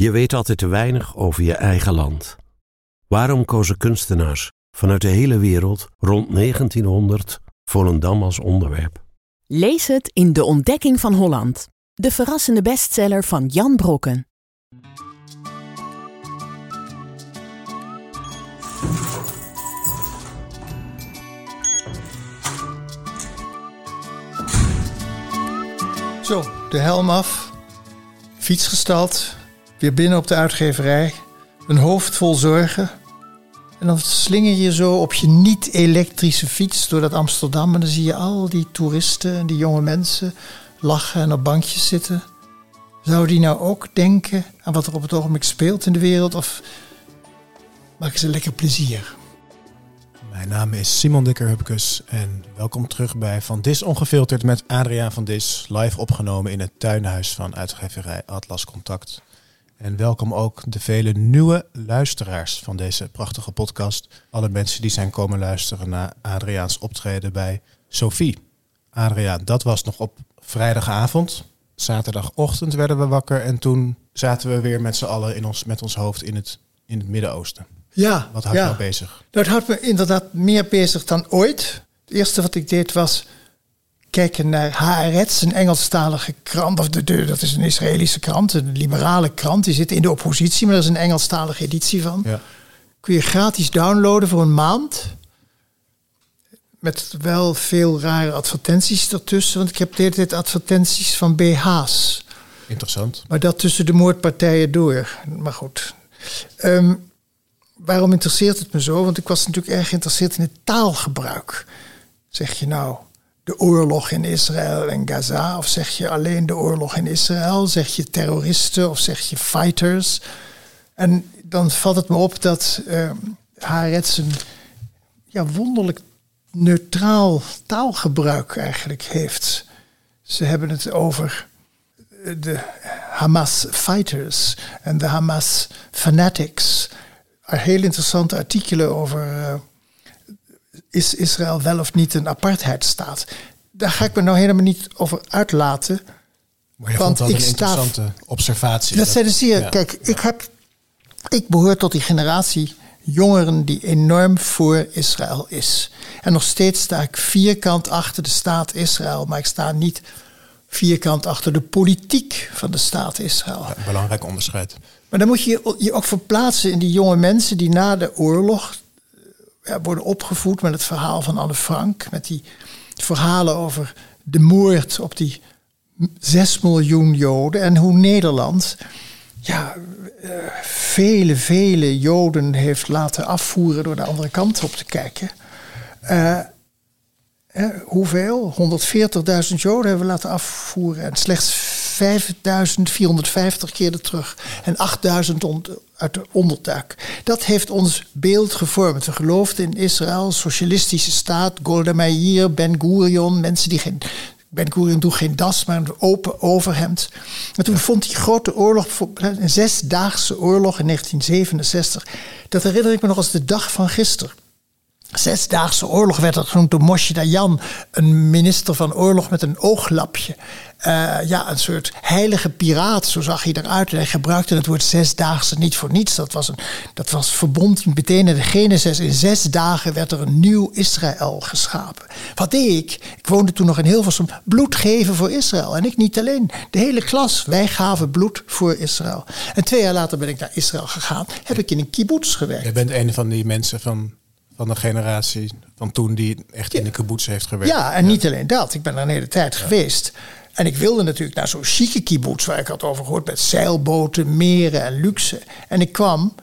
Je weet altijd te weinig over je eigen land. Waarom kozen kunstenaars vanuit de hele wereld rond 1900 Volendam als onderwerp? Lees het in De Ontdekking van Holland, de verrassende bestseller van Jan Brokken. Zo, de helm af, fiets gestald, weer binnen op de uitgeverij, een hoofd vol zorgen. En dan slinger je zo op je niet-elektrische fiets door dat Amsterdam en dan zie je al die toeristen en die jonge mensen lachen en op bankjes zitten. Zou die nou ook denken aan wat er op het ogenblik speelt in de wereld of maken ze lekker plezier? Mijn naam is Simon Dikker-Hupkes en welkom terug bij Van Dis Ongefilterd met Adriaan van Dis, live opgenomen in het tuinhuis van uitgeverij Atlas Contact. En welkom ook de vele nieuwe luisteraars van deze prachtige podcast. Alle mensen die zijn komen luisteren naar Adriaans optreden bij Sophie. Adriaan, dat was nog op vrijdagavond. Zaterdagochtend werden we wakker en toen zaten we weer met z'n allen in ons, met ons hoofd in het, in het Midden-Oosten. Ja. Wat houdt ja. jou bezig? Nou, het houdt me inderdaad meer bezig dan ooit. Het eerste wat ik deed was kijken naar Haaretz, een Engelstalige krant. Of de, de, dat is een Israëlische krant, een liberale krant. Die zit in de oppositie, maar er is een Engelstalige editie van. Ja. Kun je gratis downloaden voor een maand. Met wel veel rare advertenties ertussen. Want ik heb de hele tijd advertenties van BH's. Interessant. Maar dat tussen de moordpartijen door. Maar goed. Ehm, waarom interesseert het me zo? Want ik was natuurlijk erg geïnteresseerd in het taalgebruik. Zeg je nou de oorlog in Israël en Gaza? Of zeg je alleen de oorlog in Israël? Zeg je terroristen of zeg je fighters? En dan valt het me op dat uh, Haaretz een ja, wonderlijk neutraal taalgebruik eigenlijk heeft. Ze hebben het over de Hamas fighters en de Hamas fanatics. Heel interessante artikelen over uh, is Israël wel of niet een apartheidsstaat. Daar ga ik me nou helemaal niet over uitlaten. Maar je vond dat een interessante sta, observatie. Dat, dat zijn zeer. Ja, kijk, ja. ik, heb, ik behoor tot die generatie jongeren die enorm voor Israël is. En nog steeds sta ik vierkant achter de staat Israël, maar ik sta niet vierkant achter de politiek van de staat Israël. Ja, belangrijk onderscheid. Maar dan moet je je ook verplaatsen in die jonge mensen die na de oorlog worden opgevoed met het verhaal van Anne Frank. Met die verhalen over de moord op die 6 miljoen Joden. En hoe Nederland ja, uh, vele, vele Joden heeft laten afvoeren door de andere kant op te kijken. Uh, eh, hoeveel? 140.000 Joden hebben we laten afvoeren. En slechts 5.450 keer terug. En 8.000 uit de onderduik. Dat heeft ons beeld gevormd. We geloofden in Israël, socialistische staat, Golda Meir, Ben Gurion, mensen die geen. Ben Gurion droeg geen das, maar een open overhemd. En toen vond die grote oorlog, een zesdaagse oorlog in 1967. Dat herinner ik me nog als de dag van gisteren. Zesdaagse oorlog werd dat genoemd door Moshe Dayan, een minister van oorlog met een ooglapje. Uh, ja, een soort heilige piraat, zo zag hij eruit. En hij gebruikte het woord zesdaagse niet voor niets. Dat was, een, dat was verbond meteen in de Genesis. In zes dagen werd er een nieuw Israël geschapen. Wat deed ik? Ik woonde toen nog in Hilversum. Bloed geven voor Israël. En ik niet alleen. De hele klas. Wij gaven bloed voor Israël. En twee jaar later ben ik naar Israël gegaan. Heb ik in een kibbutz gewerkt. Je bent een van die mensen van van de generatie van toen die echt in de kibbutz heeft gewerkt. Ja, en ja. niet alleen dat. Ik ben er een hele tijd ja. geweest. En ik wilde natuurlijk naar zo'n chique kibbutz waar ik had over gehoord met zeilboten, meren en luxe. En ik kwam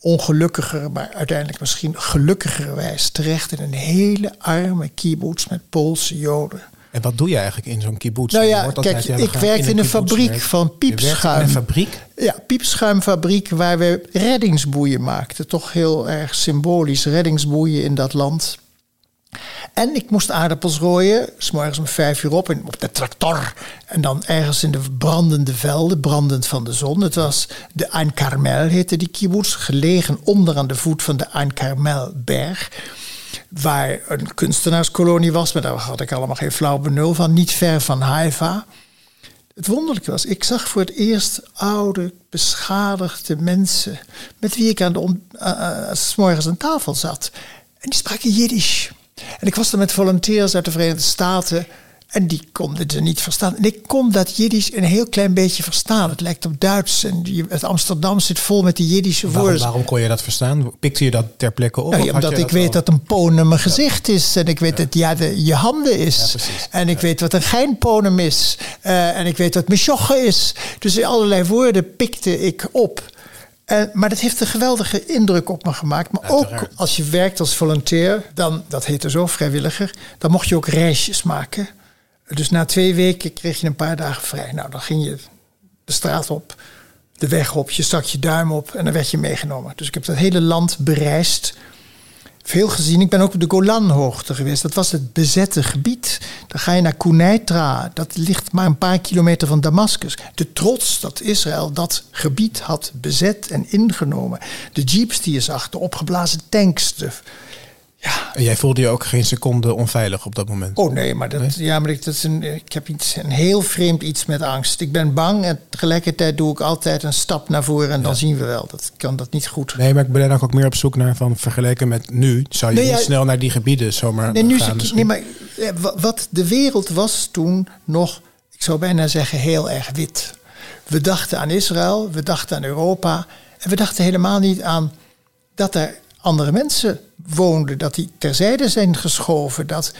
ongelukkiger, maar uiteindelijk misschien gelukkigerwijs terecht in een hele arme kibbutz met Poolse Joden. En wat doe je eigenlijk in zo'n kibbutz? Nou ja, kijk, ik werkte in een, fabriek van piepschuim. in een fabriek? Ja, piepschuimfabriek waar we reddingsboeien maakten. Toch heel erg symbolisch, reddingsboeien in dat land. En ik moest aardappels rooien, s'morgens om vijf uur op, op de tractor. En dan ergens in de brandende velden, brandend van de zon. Het was de Ein Carmel, heette die kibbutz, gelegen onder aan de voet van de Ein Carmelberg waar een kunstenaarskolonie was, maar daar had ik allemaal geen flauw benul van, niet ver van Haifa. het wonderlijke was, ik zag voor het eerst oude, beschadigde mensen met wie ik aan de uh, s morgens aan tafel zat. En die spraken Jiddisch. En ik was er met volunteers uit de Verenigde Staten. En die konden ze niet verstaan. En ik kon dat Jiddisch een heel klein beetje verstaan. Het lijkt op Duits. En het Amsterdam zit vol met die Jiddische Waarom, woorden. waarom kon je dat verstaan? Pikte je dat ter plekke op? Nou, omdat ik dat weet al- dat een ponem een gezicht is. En ik weet dat ja, de, je handen is. Ja, precies. en ik weet wat een geinponem is. Eh, en ik weet wat mesjoche is. Dus allerlei woorden pikte ik op. Maar dat heeft een geweldige indruk op me gemaakt. Maar ook als je werkt als volunteer, dan, dat heette zo, vrijwilliger, dan mocht je ook reisjes maken. Dus na twee weken kreeg je een paar dagen vrij. Nou, dan ging je de straat op, de weg op, je stak je duim op en dan werd je meegenomen. Dus ik heb dat hele land bereisd. Veel gezien. Ik ben ook op de Golanhoogte geweest. Dat was het bezette gebied. Dan ga je naar Kuneitra. Dat ligt maar een paar kilometer van Damascus. De trots dat Israël dat gebied had bezet en ingenomen. De jeeps die je zag, de opgeblazen tanks. Ja, En jij voelde je ook geen seconde onveilig op dat moment? Oh nee, maar dat, ja, maar ik, dat is een, ik heb iets, een heel vreemd iets met angst. Ik ben bang en tegelijkertijd doe ik altijd een stap naar voren en dan zien we wel. Dat kan dat niet goed. Nee, maar ik ben dan ook meer op zoek naar van vergeleken met nu. Zou je Nee, niet ja, snel naar die gebieden zomaar Nee, nu gaan? nee, maar eh, wa- wat de wereld was toen nog, ik zou bijna zeggen, heel erg wit. We dachten aan Israël, we dachten aan Europa en we dachten helemaal niet aan dat er andere mensen woonden, dat die terzijde zijn geschoven, dat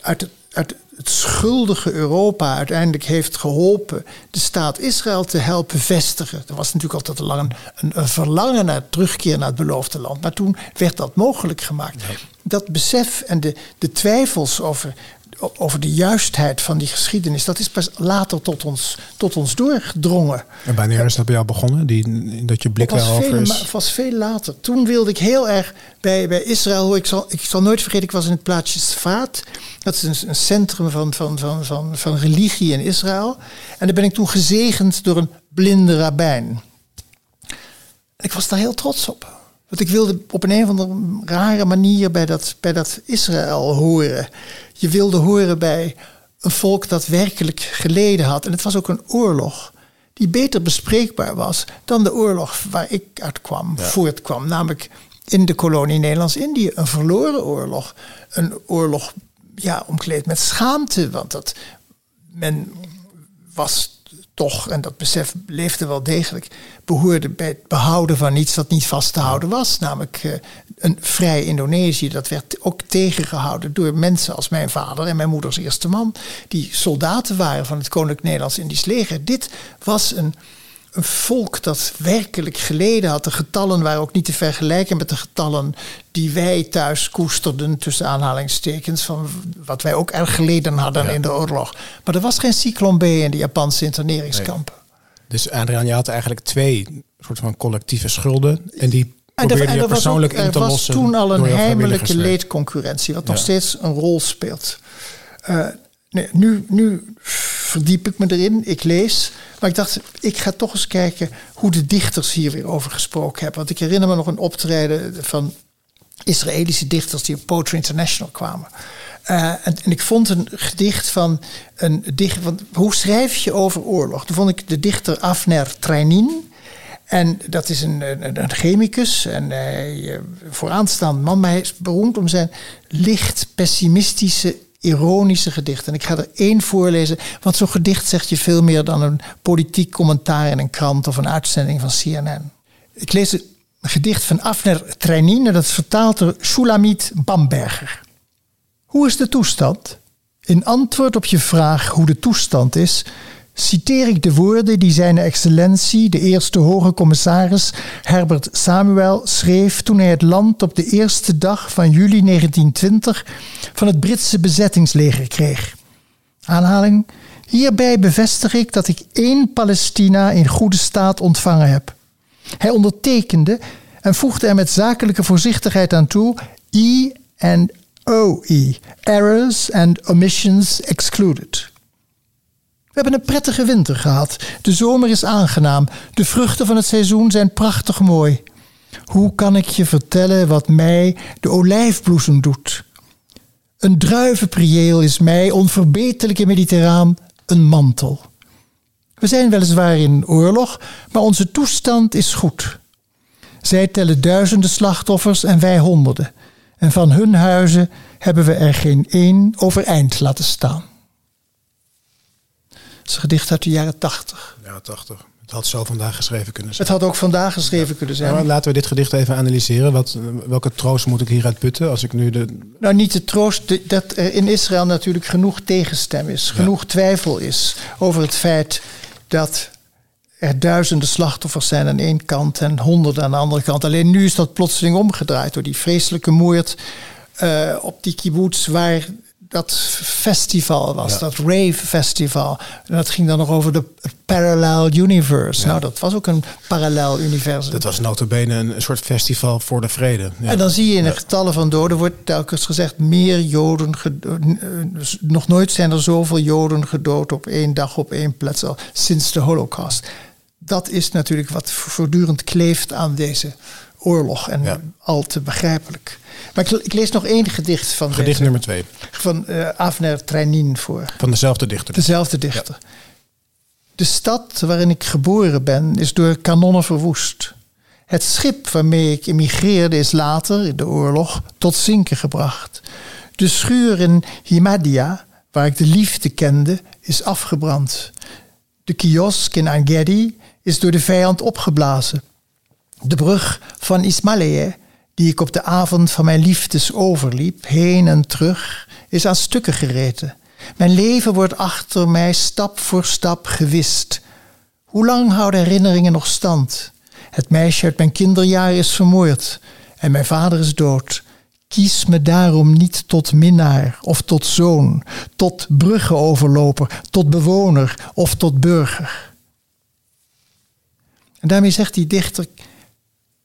uit het, uit het schuldige Europa uiteindelijk heeft geholpen de staat Israël te helpen vestigen. Er was natuurlijk altijd al lang een, een verlangen naar terugkeer naar het beloofde land, maar toen werd dat mogelijk gemaakt. Dat besef en de, de twijfels over, over de juistheid van die geschiedenis, dat is pas later tot ons, tot ons doorgedrongen. En wanneer is dat bij jou begonnen? Die, dat je blik daarover veel, is? het was veel later. Toen wilde ik heel erg bij, bij Israël. Ik zal, ik zal nooit vergeten, ik was in het plaatsje Sfaat. Dat is een, een centrum van, van, van, van, van religie in Israël. En daar ben ik toen gezegend door een blinde rabbijn. Ik was daar heel trots op. Want ik wilde op een, een of andere rare manier bij dat, bij dat Israël horen. Je wilde horen bij een volk dat werkelijk geleden had. En het was ook een oorlog die beter bespreekbaar was dan de oorlog waar ik uit kwam, voortkwam. Namelijk in de kolonie Nederlands-Indië. Een verloren oorlog. Een oorlog ja, omkleed met schaamte. Want dat, men was toch, en dat besef leefde wel degelijk, behoorde bij het behouden van iets dat niet vast te houden was. Namelijk eh, een vrij Indonesië. Dat werd ook tegengehouden door mensen als mijn vader en mijn moeders eerste man, die soldaten waren van het Koninklijk Nederlands-Indisch leger. Dit was een, een volk dat werkelijk geleden had. De getallen waren ook niet te vergelijken met de getallen die wij thuis koesterden, tussen aanhalingstekens, van wat wij ook erg geleden hadden in de oorlog. Maar er was geen cyclone B in de Japanse interneringskampen. Dus Adriaan, je had eigenlijk twee soort van collectieve schulden. En die En je er was, ook, persoonlijk in er te was lossen. toen al een heimelijke leedconcurrentie, wat nog steeds een rol speelt. Eh, nee, nu, nu verdiep ik me erin, ik lees. Maar ik dacht, ik ga toch eens kijken hoe de dichters hier weer over gesproken hebben. Want ik herinner me nog een optreden van Israëlische dichters die op Poetry International kwamen. Eh, en, ik vond een gedicht van een dichter. Van, hoe schrijf je over oorlog? Toen vond ik de dichter Afner Treinin. En dat is een, een, een chemicus en hij, eh, vooraanstaand man, maar hij is beroemd om zijn licht pessimistische, ironische gedichten. En ik ga er één voorlezen, want zo'n gedicht zegt je veel meer dan een politiek commentaar in een krant of een uitzending van CNN. Ik lees een gedicht van Afner Treinin en dat is vertaald door Shulamit Bamberger. Hoe is de toestand? In antwoord op je vraag hoe de toestand is, citeer ik de woorden die zijn excellentie, de eerste hoge commissaris Herbert Samuel, schreef toen hij het land op de eerste dag van juli 1920 van het Britse bezettingsleger kreeg. Aanhaling. Hierbij bevestig ik dat ik één Palestina in goede staat ontvangen heb. Hij ondertekende en voegde er met zakelijke voorzichtigheid aan toe I en OE, errors and omissions excluded. We hebben een prettige winter gehad. De zomer is aangenaam. De vruchten van het seizoen zijn prachtig mooi. Hoe kan ik je vertellen wat mij de olijfbloesem doet? Een druivenprieel is mij onverbeterlijk in mediterraan een mantel. We zijn weliswaar in oorlog, maar onze toestand is goed. Zij tellen duizenden slachtoffers en wij honderden. En van hun huizen hebben we er geen één overeind laten staan. Een gedicht uit de jaren tachtig. Ja, 80. Het had zo vandaag geschreven kunnen zijn. Het had ook vandaag geschreven kunnen zijn. Maar laten we dit gedicht even analyseren. Wat, welke troost moet ik hieruit putten als ik nu de... Nou, niet de troost de- dat er in Israël natuurlijk genoeg tegenstem is, genoeg twijfel is over het feit dat er duizenden slachtoffers zijn aan één kant en honderden aan de andere kant. Alleen nu is dat plotseling omgedraaid door die vreselijke moord eh, op die kibbutz waar dat festival was, Ja. dat rave festival. En dat ging dan nog over de parallel universe. Nou, dat was ook een parallel universum. Dat was notabene een, een soort festival voor de vrede. Ja. En dan zie je in de getallen van doden wordt telkens gezegd meer Joden gedood. Nog nooit zijn er zoveel Joden gedood op één dag op één plaats sinds de Holocaust. Dat is natuurlijk wat voortdurend kleeft aan deze oorlog en Ja. al te begrijpelijk. Maar ik, ik lees nog één gedicht van, Gedicht deze, nummer twee. van eh, Avner Treinin voor. Van dezelfde dichter. Dezelfde dichter. De stad waarin ik geboren ben is door kanonnen verwoest. Het schip waarmee ik emigreerde is later, in de oorlog, tot zinken gebracht. De schuur in Himadia, waar ik de liefde kende, is afgebrand. De kiosk in Angedi is door de vijand opgeblazen. De brug van Ismailia, die ik op de avond van mijn liefdes overliep, heen en terug, is aan stukken gereten. Mijn leven wordt achter mij stap voor stap gewist. Hoe lang houden herinneringen nog stand? Het meisje uit mijn kinderjaren is vermoord en mijn vader is dood. Kies me daarom niet tot minnaar of tot zoon, tot bruggenoverloper, tot bewoner of tot burger. En daarmee zegt die dichter,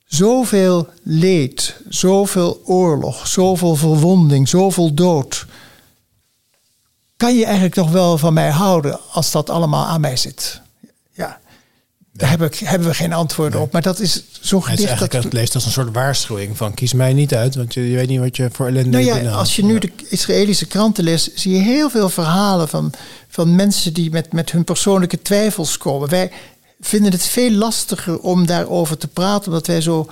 zoveel leed, zoveel oorlog, zoveel verwonding, zoveel dood. Kan je eigenlijk nog wel van mij houden als dat allemaal aan mij zit? Ja, daar heb ik, hebben we geen antwoorden op. Maar dat is zo'n Het is gedicht eigenlijk, dat... het leest als een soort waarschuwing van kies mij niet uit, want je, je weet niet wat je voor ellende Nou ja, als je nu de Israëlische kranten leest, zie je heel veel verhalen van, van mensen die met, met hun persoonlijke twijfels komen. Wij vinden het veel lastiger om daarover te praten, omdat wij zo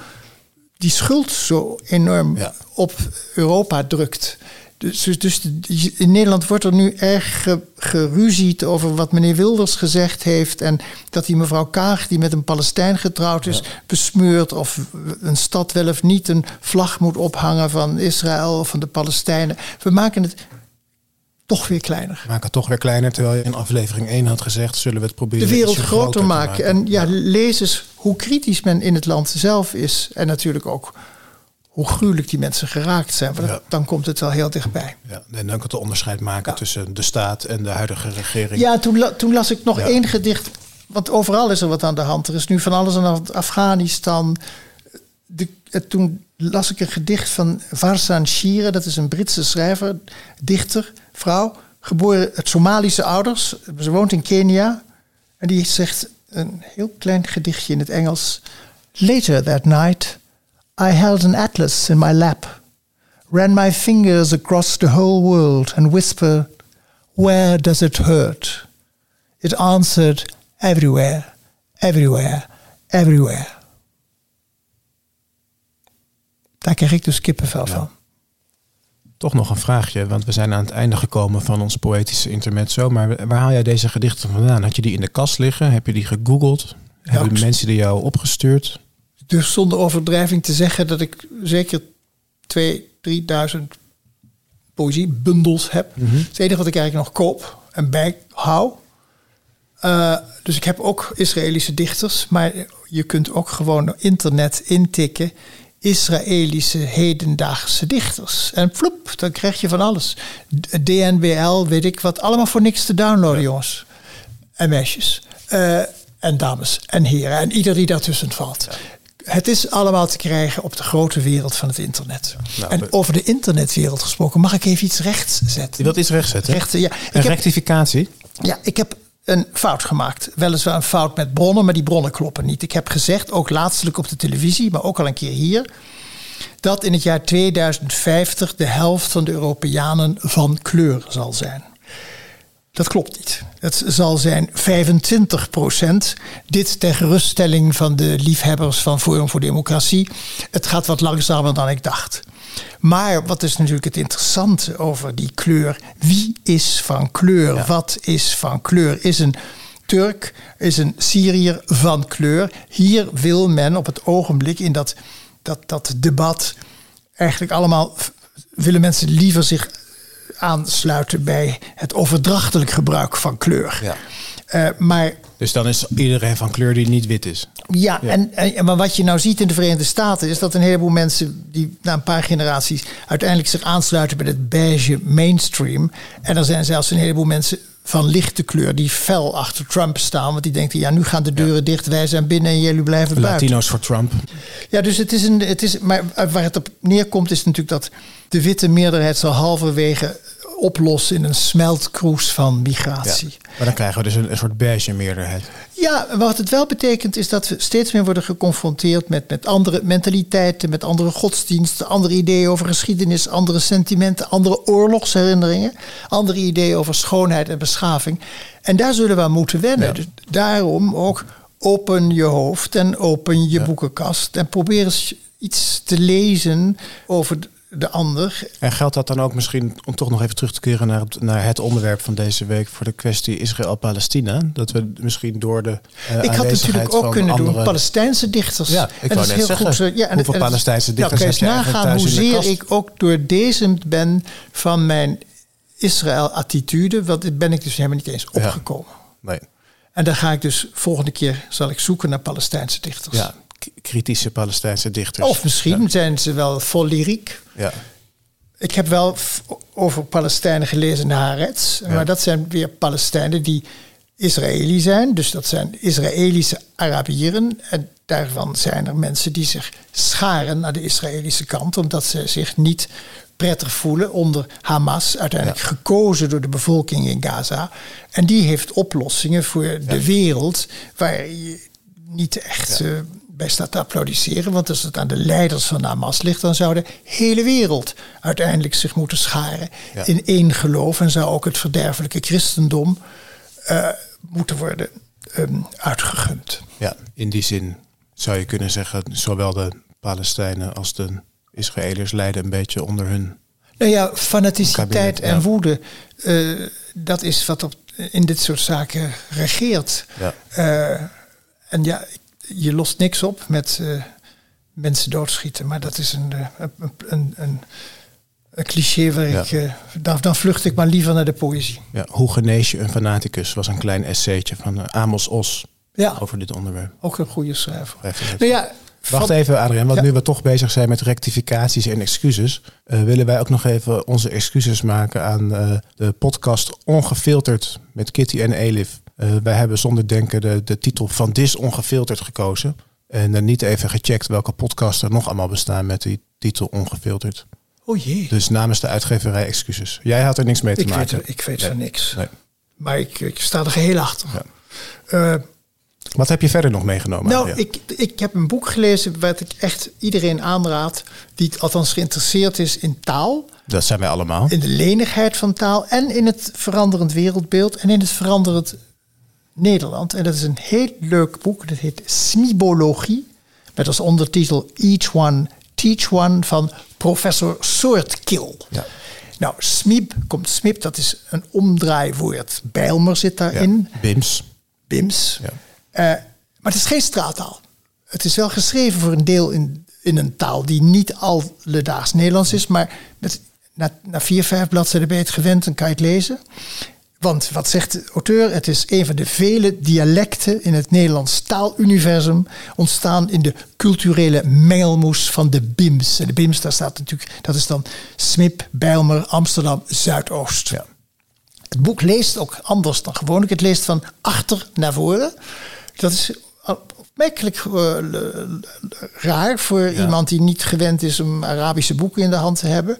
die schuld zo enorm Ja. op Europa drukt. Dus, dus, dus in Nederland wordt er nu erg ge- geruzied over wat meneer Wilders gezegd heeft. En dat die mevrouw Kaag, die met een Palestijn getrouwd is, besmeurt. Of een stad wel of niet een vlag moet ophangen van Israël of van de Palestijnen. We maken het toch weer kleiner. We maken het toch weer kleiner, terwijl je in aflevering 1 had gezegd, zullen we het proberen De wereld groter te maken. En ja, lees eens hoe kritisch men in het land zelf is. En natuurlijk ook hoe gruwelijk die mensen geraakt zijn. Want Ja. dan komt het wel heel dichtbij. Ja, en dan kan het onderscheid maken tussen de staat en de huidige regering. Ja, toen, la- toen las ik nog Ja. één gedicht. Want overal is er wat aan de hand. Er is nu van alles aan Afghanistan. De, toen las ik een gedicht van Varsan Shira. Dat is een Britse schrijver, dichter, vrouw. Geboren uit Somalische ouders. Ze woont in Kenia. En die zegt een heel klein gedichtje in het Engels. Later that night, I held an atlas in my lap. Ran my fingers across the whole world and whispered, Where does it hurt? It answered, Everywhere, everywhere, everywhere. Daar krijg ik dus kippenvel van. Toch nog een vraagje, want we zijn aan het einde gekomen van ons poëtische intermezzo. Maar waar haal jij deze gedichten vandaan? Had je die in de kast liggen? Heb je die gegoogeld? Hebben ik- mensen die jou opgestuurd? Dus zonder overdrijving te zeggen dat ik zeker 2.000, 3.000 poëziebundels heb. Het enige wat ik eigenlijk nog koop en bijhoud. Eh, dus ik heb ook Israëlische dichters, maar je kunt ook gewoon op internet intikken. Israëlische hedendaagse dichters. En vloep, dan krijg je van alles. DNBL, weet ik wat, allemaal voor niks te downloaden, jongens. En meisjes. Eh, en dames en heren. En ieder die daartussen valt. Het is allemaal te krijgen op de grote wereld van het internet. Nou, en over de internetwereld gesproken, mag ik even iets rechts zetten? Je wilt iets rechtzetten? Rechten, ja. Een Ik heb, rectificatie? ja, ik heb een fout gemaakt. Weliswaar een fout met bronnen, maar die bronnen kloppen niet. Ik heb gezegd, ook laatstelijk op de televisie, maar ook al een keer hier, dat in het jaar 2050 de helft van de Europeanen van kleur zal zijn. Dat klopt niet. Het zal zijn 25 procent. Dit ter geruststelling van de liefhebbers van Forum voor Democratie. Het gaat wat langzamer dan ik dacht. Maar wat is natuurlijk het interessante over die kleur? Wie is van kleur? Wat is van kleur? Is een Turk, is een Syriër van kleur. Hier wil men op het ogenblik in dat, dat, dat debat eigenlijk allemaal willen mensen liever zich aansluiten bij het overdrachtelijk gebruik van kleur. Ja. Uh, maar dus dan is iedereen van kleur die niet wit is. Ja, En, en, maar wat je nou ziet in de Verenigde Staten is dat een heleboel mensen die na een paar generaties uiteindelijk zich aansluiten bij het beige mainstream. En er zijn zelfs een heleboel mensen van lichte kleur die fel achter Trump staan. Want die denken, ja, nu gaan de deuren dicht, wij zijn binnen en jullie blijven buiten. Latino's voor Trump. Ja, dus het is een. Het is, maar waar het op neerkomt, is natuurlijk dat de witte meerderheid zal halverwege oplossen in een smeltkroes van migratie. maar dan krijgen we dus een, een, soort beige meerderheid. Ja, wat het wel betekent is dat we steeds meer worden geconfronteerd met, met andere mentaliteiten, met andere godsdiensten, andere ideeën over geschiedenis, andere sentimenten, andere oorlogsherinneringen, andere ideeën over schoonheid en beschaving. En daar zullen we aan moeten wennen. Dus daarom ook open je hoofd en open je boekenkast en probeer eens iets te lezen over de ander. En geldt dat dan ook misschien, om toch nog even terug te keren naar het, naar het onderwerp van deze week voor de kwestie Israël-Palestina? Dat we misschien door de. Uh, ik had natuurlijk ook kunnen andere... doen Palestijnse dichters. Ja, ik en wou net zeggen. Goed, ja, en Hoeveel Palestijnse dichters nou, heb je nagaan hoezeer ik ook door deze ben van mijn Israël-attitude. Want ben ik dus helemaal niet eens opgekomen. Ja, nee. En dan ga ik dus volgende keer zal ik zoeken naar Palestijnse dichters. Ja, kritische Palestijnse dichters. Of misschien zijn ze wel vol lyriek. Ja. Ik heb wel over Palestijnen gelezen naar Haaretz. Maar dat zijn weer Palestijnen die Israëli zijn. Dus dat zijn Israëlische Arabieren. En daarvan zijn er mensen die zich scharen naar de Israëlische kant. Omdat ze zich niet prettig voelen onder Hamas. Uiteindelijk gekozen door de bevolking in Gaza. En die heeft oplossingen voor de wereld waar je niet echt... Ja. Uh, bij staat te applaudisseren. Want als het aan de leiders van Hamas ligt, dan zou de hele wereld uiteindelijk zich moeten scharen in één geloof. En zou ook het verderfelijke christendom uh, moeten worden um, uitgegund. Ja, in die zin zou je kunnen zeggen, zowel de Palestijnen als de Israëliërs lijden een beetje onder hun. Nou ja, fanaticiteit en woede, uh, dat is wat op, in dit soort zaken regeert. Ja. Uh, en ja, je lost niks op met uh, mensen doodschieten. Maar dat is een, een, een, een, een cliché waar ik... Uh, dan, dan, vlucht ik maar liever naar de poëzie. Ja, hoe genees je een fanaticus was een klein essaytje van Amos Os ja. over dit onderwerp. Ook een goede schrijver. Nou ja, Wacht even, Adriaan, want nu we toch bezig zijn met rectificaties en excuses, uh, willen wij ook nog even onze excuses maken aan uh, de podcast Ongefilterd met Kitty en Elif. Uh, wij hebben zonder denken de, de titel van Dis Ongefilterd gekozen. En dan niet even gecheckt welke podcasts er nog allemaal bestaan met die titel Ongefilterd. Oh jee. Dus namens de uitgeverij excuses. Jij had er niks mee te ik maken. Weet er, ik weet nee. van niks. Nee. Maar ik, ik, sta er geheel achter. Ja. Wat heb je verder nog meegenomen? Nou, ik, ik heb een boek gelezen wat ik echt iedereen aanraad, die althans geïnteresseerd is in taal. Dat zijn wij allemaal. In de lenigheid van taal en in het veranderend wereldbeeld en in het veranderend Nederland. En dat is een heel leuk boek. Dat heet Smibologie. Met als ondertitel Each One Teach One van professor Soortkil. Ja. Nou, smib komt smib, dat is een omdraaiwoord. Bijlmer zit daarin. Ja. Bims. Bims. Ja. Uh, maar het is geen straattaal. Het is wel geschreven voor een deel in, in een taal die niet alledaags Nederlands is. Maar met, na, na vier, vijf bladzijden ben je het gewend en kan je het lezen. Want wat zegt de auteur? Het is een van de vele dialecten in het Nederlands taaluniversum. ontstaan in de culturele mengelmoes van de BIMS. En de BIMS, daar staat natuurlijk, dat is dan Smip, Bijlmer, Amsterdam, Zuidoost. Ja. Het boek leest ook anders dan gewoonlijk. Het leest van achter naar voren. Dat is opmerkelijk uh, raar voor ja. iemand die niet gewend is om Arabische boeken in de hand te hebben.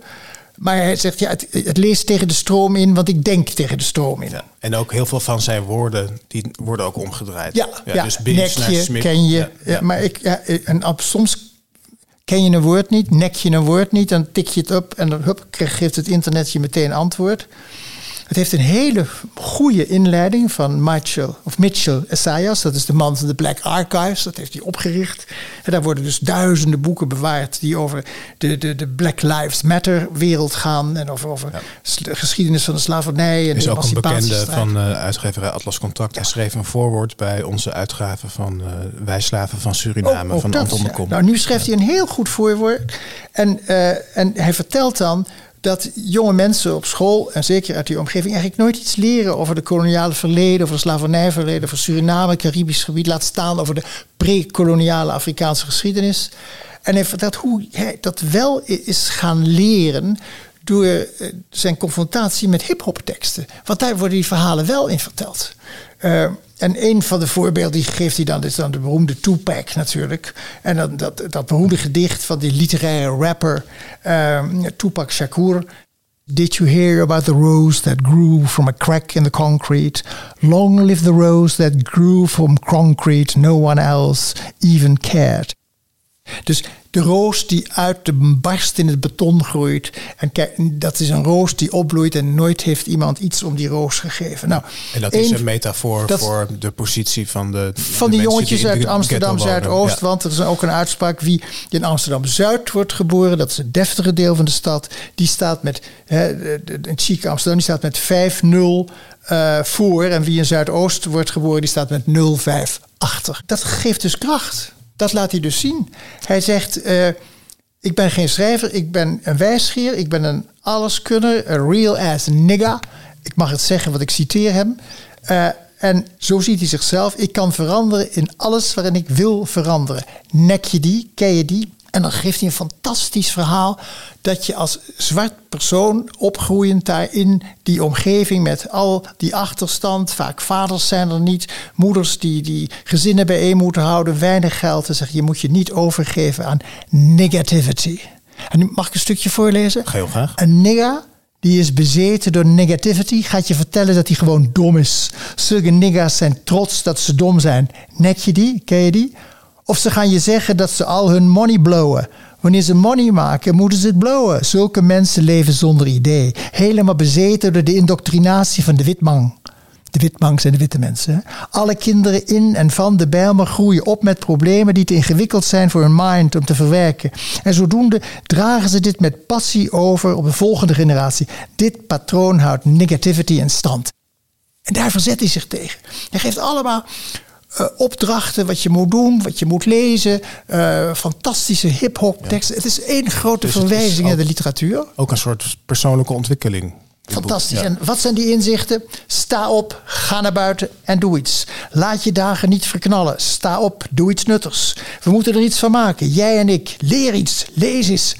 Maar hij zegt, ja, het, het, leest tegen de stroom in, want ik denk tegen de stroom in. Ja. En ook heel veel van zijn woorden, die worden ook omgedraaid. Ja, ja, dus nekje ken je. Ja, maar ik, ja, en soms ken je een woord niet, nek je een woord niet, dan tik je het op en dan hup, geeft het internet je meteen antwoord. Het heeft een hele goede inleiding van Mitchell, of Mitchell Essayas. Dat is de man van de Black Archives. Dat heeft hij opgericht. En daar worden dus duizenden boeken bewaard die over de, de, de Black Lives Matter wereld gaan. En over, over de geschiedenis van de slavernij en is de ook een bekende van uh, uitgeverij Atlas Contact. Hij schreef een voorwoord bij onze uitgave van uh, Wij slaven van Suriname Oh, ook van Anton de ja. Nou, nu schrijft hij een heel goed voorwoord. En, eh, en hij vertelt dan dat jonge mensen op school, en zeker uit die omgeving, eigenlijk nooit iets leren over de koloniale verleden, over het slavernijverleden, over Suriname, Caribisch gebied, laat staan over de pre-koloniale Afrikaanse geschiedenis. En hij vertelt hoe hij dat wel is gaan leren door eh, zijn confrontatie met hip-hop teksten. Want daar worden die verhalen wel in verteld. Uh, en een van de voorbeelden die geeft hij dan is dan de beroemde Tupac natuurlijk. En dan dat, dat beroemde gedicht van die literaire rapper uh, Tupac Shakur. Did you hear about the rose that grew from a crack in the concrete? Long live the rose that grew from concrete, no one else even cared. Dus de roos die uit de barst in het beton groeit. En kijk, dat is een roos die opbloeit en nooit heeft iemand iets om die roos gegeven. Nou, en dat is een metafoor dat, voor de positie van de. Van de die jongetjes die uit Amsterdam. Zuidoost. Ja. Want er is ook een uitspraak: wie in Amsterdam Zuid wordt geboren, dat is het deftige deel van de stad, die staat met. Hè, een chique Amsterdam, die staat met 5-0 uh, voor. En wie in Zuidoost wordt geboren, die staat met 0-5 achter. Dat geeft dus kracht. Dat laat hij dus zien. Hij zegt: uh, Ik ben geen schrijver, ik ben een wijsgeer, ik ben een alleskunner, a real ass nigga. Ik mag het zeggen, want ik citeer hem. Uh, en zo ziet hij zichzelf. Ik kan veranderen in alles waarin ik wil veranderen. Nek je die? Ken je die? En dan geeft hij een fantastisch verhaal dat je als zwart persoon opgroeiend daar in die omgeving met al die achterstand, vaak vaders zijn er niet, moeders die, die gezinnen bijeen moeten houden, weinig geld, en zeggen je moet je niet overgeven aan negativity. En nu mag ik een stukje voorlezen? Heel graag. Een nigger die is bezeten door negativity, gaat je vertellen dat hij gewoon dom is. Zulke niggers zijn trots dat ze dom zijn. Nek je die? Ken je die? Of ze gaan je zeggen dat ze al hun money blowen. Wanneer ze money maken, moeten ze het blowen. Zulke mensen leven zonder idee. Helemaal bezeten door de indoctrinatie van de witman. De witman zijn de witte mensen. Alle kinderen in en van de Bijlmer groeien op met problemen die te ingewikkeld zijn voor hun mind om te verwerken. En zodoende dragen ze dit met passie over op de volgende generatie. Dit patroon houdt negativity in stand. En daar verzet hij zich tegen. Hij geeft allemaal uh, opdrachten, wat je moet doen, wat je moet lezen. Uh, fantastische hip-hop teksten. Ja. Het is één grote dus verwijzing naar de literatuur. Ook een soort persoonlijke ontwikkeling. Fantastisch. Ja. En wat zijn die inzichten? Sta op, ga naar buiten en doe iets. Laat je dagen niet verknallen. Sta op, doe iets nuttigs. We moeten er iets van maken. Jij en ik. Leer iets, lees iets.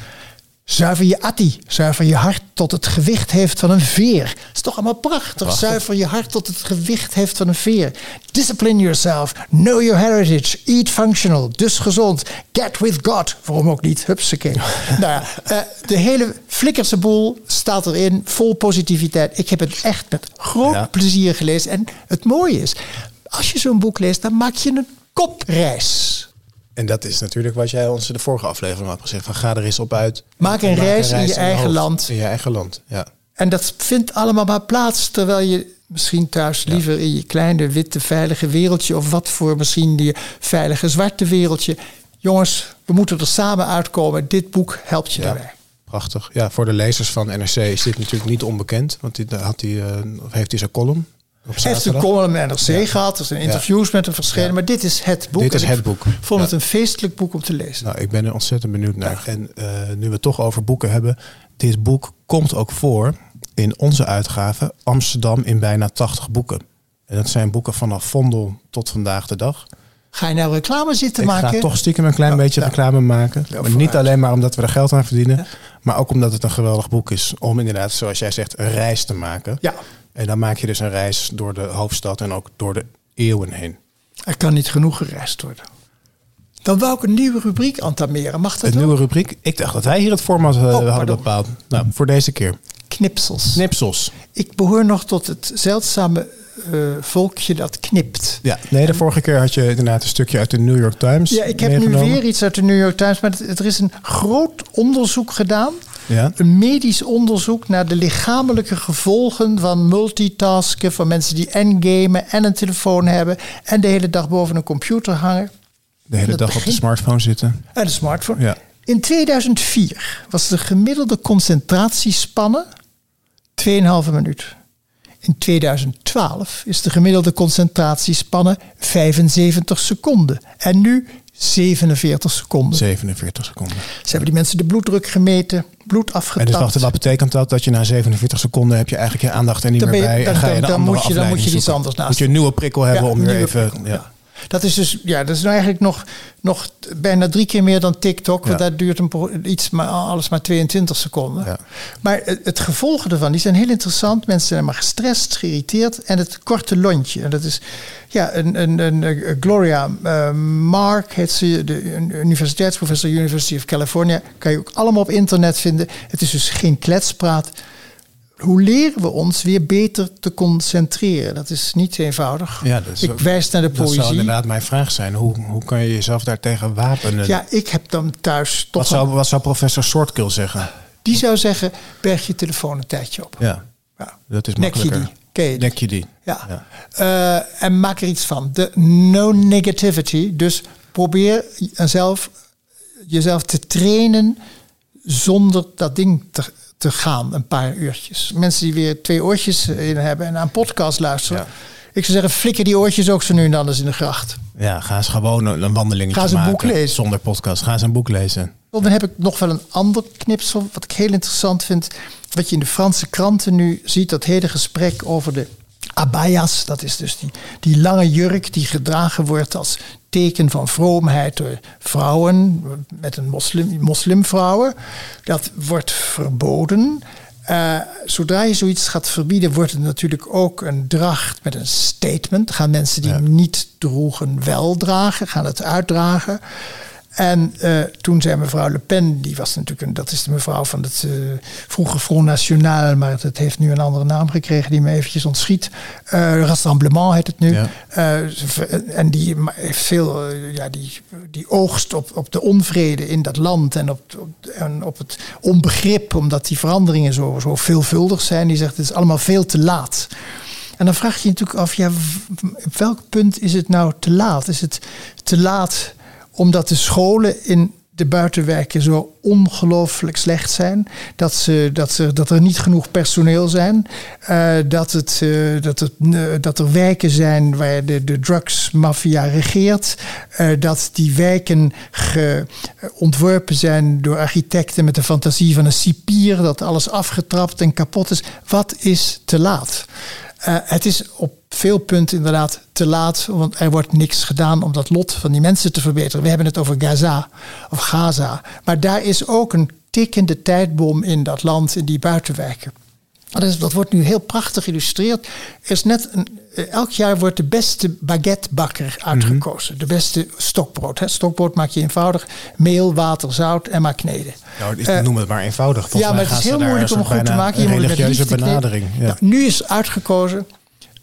Zuiver je atti, zuiver je hart tot het gewicht heeft van een veer. Dat is toch allemaal prachtig. prachtig. Zuiver je hart tot het gewicht heeft van een veer. Discipline yourself, know your heritage, eat functional, dus gezond. Get with God, waarom ook niet? Hupsakee. nou ja, uh, de hele flikkerse boel staat erin, vol positiviteit. Ik heb het echt met groot ja. plezier gelezen. En het mooie is, als je zo'n boek leest, dan maak je een kopreis. En dat is natuurlijk wat jij ons in de vorige aflevering had gezegd. Van ga er eens op uit. Maak een, reis, in je eigen hoofd. land. In je eigen land, ja. En dat vindt allemaal maar plaats terwijl je misschien thuis ja. liever in je kleine witte veilige wereldje of wat voor misschien die veilige zwarte wereldje. Jongens, we moeten er samen uitkomen. Dit boek helpt je ja. daarbij. Prachtig. Ja, voor de lezers van NRC is dit natuurlijk niet onbekend, want dit had hij, uh, heeft hij zijn column. Hij heeft een column met NRC ja. gehad, er zijn interviews met hem verschenen, maar dit is het boek. Dit is het boek. Ik vond het een feestelijk boek om te lezen. Nou, ik ben er ontzettend benieuwd naar. En uh, nu we het toch over boeken hebben, dit boek komt ook voor in onze uitgave Amsterdam in bijna 80 boeken. En dat zijn boeken vanaf Vondel tot vandaag de dag. Ga je nou reclame zitten ik maken? Ik ga toch stiekem een klein beetje reclame maken. Maar niet alleen maar omdat we er geld aan verdienen. Maar ook omdat het een geweldig boek is. Om inderdaad, zoals jij zegt, een reis te maken. Ja. En dan maak je dus een reis door de hoofdstad en ook door de eeuwen heen. Er kan niet genoeg gereisd worden. Dan wou ik een nieuwe rubriek antameren. Mag dat Een nieuwe rubriek? Ik dacht dat wij hier het format uh, oh, hadden bepaald. Nou, voor deze keer. Knipsels. Knipsels. Ik behoor nog tot het zeldzame uh, volkje dat knipt. Ja, nee, de vorige keer had je inderdaad een stukje uit de New York Times. Ja, ik heb nu weer iets uit de New York Times. Maar er is een groot onderzoek gedaan Ja? Een medisch onderzoek naar de lichamelijke gevolgen van multitasken. Van mensen die en gamen en een telefoon hebben. En de hele dag boven een computer hangen. De hele dag op de smartphone zitten. En een smartphone. Ja. In 2004 was de gemiddelde concentratiespanne 2,5 minuut. In 2012 is de gemiddelde concentratiespanne 75 seconden. En nu 47 seconden. 47 seconden. Ze hebben die mensen de bloeddruk gemeten, bloed En afgetapt. dus wacht, wat betekent dat? Dat je na 47 seconden heb je eigenlijk je aandacht er niet Dan meer bij. dan- en ga je dan- dan moet je- dan moet je iets anders naast Moet je een nieuwe prikkel hebben om weer even... ja. Dat is dus, ja, dat is nou eigenlijk nog, nog bijna drie keer meer dan TikTok. Want Ja. daar duurt een, iets maar, alles maar 22 seconden. Ja. Maar het, het gevolgen ervan, die zijn heel interessant. Mensen zijn maar gestrest, geïrriteerd. En het korte lontje. En dat is, ja, een, een, een, een Gloria eh, Mark, heet ze, de een universiteitsprofessor University of California. Kan je ook allemaal op internet vinden. Het is dus geen kletspraat. Hoe leren we ons weer beter te concentreren? Dat is niet eenvoudig. Ja, dat is Ik wijs naar de Dat zou poëzie. inderdaad mijn vraag zijn. Hoe, hoe kan je jezelf daartegen wapenen? Ja, ik heb dan thuis toch. wat, zou, wat zou professor Shortkill zeggen? die zou zeggen: berg je telefoon een tijdje op. Ja, Ja. dat is Nek je makkelijker. die? Ken je die? Nek je die? Ja. Ja. Eh, en maak er iets van. De no negativity. Dus probeer jezelf, jezelf te trainen zonder dat ding te, te gaan, een paar uurtjes. Mensen die weer twee oortjes in hebben en een podcast luisteren. Ja. Ik zou zeggen, flikker die oortjes ook zo nu en dan eens in de gracht. Ja, ga eens gewoon een, wandeling Ga eens een maken. boek lezen. Zonder podcast. Ga eens een boek lezen. Dan heb ik nog wel een ander knipsel, wat ik heel interessant vind. Wat je in de Franse kranten nu ziet, dat hele gesprek over de abayas. Dat is dus die, die lange jurk die gedragen wordt als teken van vroomheid door vrouwen, met een moslim, moslimvrouwen. Dat wordt verboden. Eh, zodra je zoiets gaat verbieden, wordt het natuurlijk ook een dracht met een statement. Gaan mensen die hem niet droegen wel dragen, gaan het uitdragen. En eh, toen zei mevrouw Le Pen, die was natuurlijk een, dat is de mevrouw van het eh, vroege Front National, maar het, heeft nu een andere naam gekregen die me eventjes ontschiet. Eh Rassemblement heet het nu. Ja. En die heeft veel, ja, die, die oogst op, op de onvrede in dat land en op, op, en op het onbegrip, omdat die veranderingen zo, zo veelvuldig zijn. Die zegt het is allemaal veel te laat. En dan vraag je je natuurlijk af, ja, op welk punt is het nou te laat? Is het te laat omdat de scholen in de buitenwijken zo ongelooflijk slecht zijn. Dat, ze, dat, ze, dat er niet genoeg personeel zijn. Eh, dat, het, eh, dat, het, eh, dat er wijken zijn waar de, de drugsmafia regeert. Dat die wijken ontworpen zijn door architecten met de fantasie van een cipier. Dat alles afgetrapt en kapot is. Wat is te laat? Eh, het is op veel punten inderdaad te laat, want er wordt niks gedaan om dat lot van die mensen te verbeteren. We hebben het over Gaza of Gaza, maar daar is ook een tikkende tijdbom in dat land, in die buitenwijken. Dat, dat wordt nu heel prachtig geïllustreerd. Er is net een, elk jaar wordt de beste baguettebakker uitgekozen. De beste stokbrood. Hè. Stokbrood maak je eenvoudig. Meel, water, zout en maar kneden. Nou, ik Eh, noem het maar eenvoudig. Volgens ja, maar het is heel moeilijk om goed te maken. Je moet religieuze benadering. Ja. Nou, nu is uitgekozen.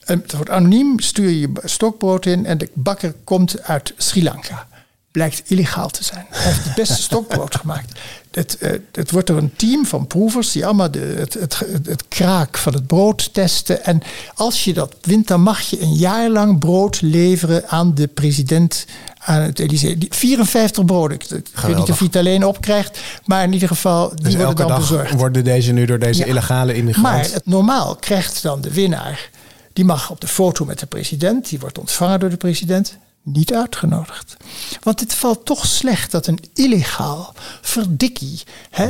eh, Het wordt anoniem, stuur je je stokbrood in en de bakker komt uit Sri Lanka. Blijkt illegaal te zijn. Hij heeft het beste stokbrood gemaakt. Het, eh, het wordt door een team van proevers die allemaal de, het, het, het, het kraak van het brood testen. En als je dat wint, dan mag je een jaar lang brood leveren aan de president aan het Elysée. Die 54 broden. Ik, weet niet of hij het alleen opkrijgt, maar in ieder geval, die Dus worden dan dag bezorgd. worden deze nu door deze Ja. illegale immigrant... Maar het normaal krijgt dan de winnaar, die mag op de foto met de president, die wordt ontvangen door de president, niet uitgenodigd. Want het valt toch slecht dat een illegaal verdikkie hè,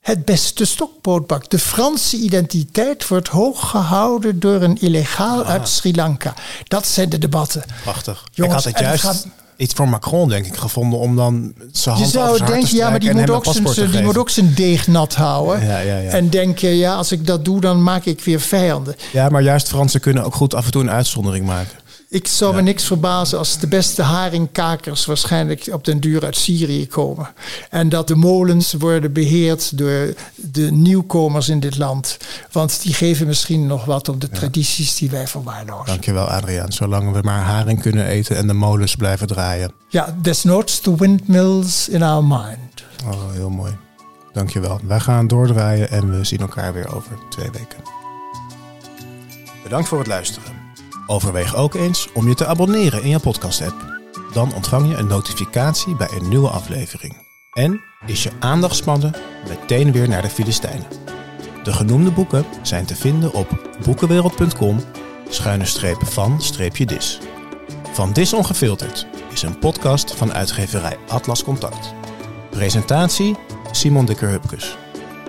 het beste stokbrood bakt. De Franse identiteit wordt hoog gehouden door een illegaal uit Sri Lanka. Dat zijn de debatten. Prachtig. Jongens, ik had het juist gaat- iets voor Macron, denk ik, gevonden om dan zijn Je hand zou denken, te ja, maar die moet, ook zijn, die geven. moet ook zijn deeg nat houden. Ja, ja, ja. En denken, ja, als ik dat doe, dan maak ik weer vijanden. Ja, maar juist Fransen kunnen ook goed af en toe een uitzondering maken. Ik zou me niks verbazen als de beste haringkakers waarschijnlijk op den duur uit Syrië komen. En dat de molens worden beheerd door de nieuwkomers in dit land. Want die geven misschien nog wat op de tradities die wij verwaarlozen. Dankjewel, Adriaan. Zolang we maar haring kunnen eten en de molens blijven draaien. Ja, desnoods the windmills in our mind. Oh, heel mooi. Dankjewel. Wij gaan doordraaien en we zien elkaar weer over twee weken. Bedankt voor het luisteren. Overweeg ook eens om je te abonneren in je podcast-app. Dan ontvang je een notificatie bij een nieuwe aflevering. En is je aandachtspannen meteen weer naar de Filistijnen. De genoemde boeken zijn te vinden op boekenwereld.com schuine streep van streepje dis. Van Dis Ongefilterd is een podcast van uitgeverij Atlas Contact. Presentatie Simon Dikker-Hupkes.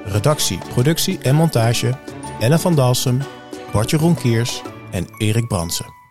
Redactie, productie en montage Ellen van Dalsem, Bartje Ronkiers en Erik Bransen.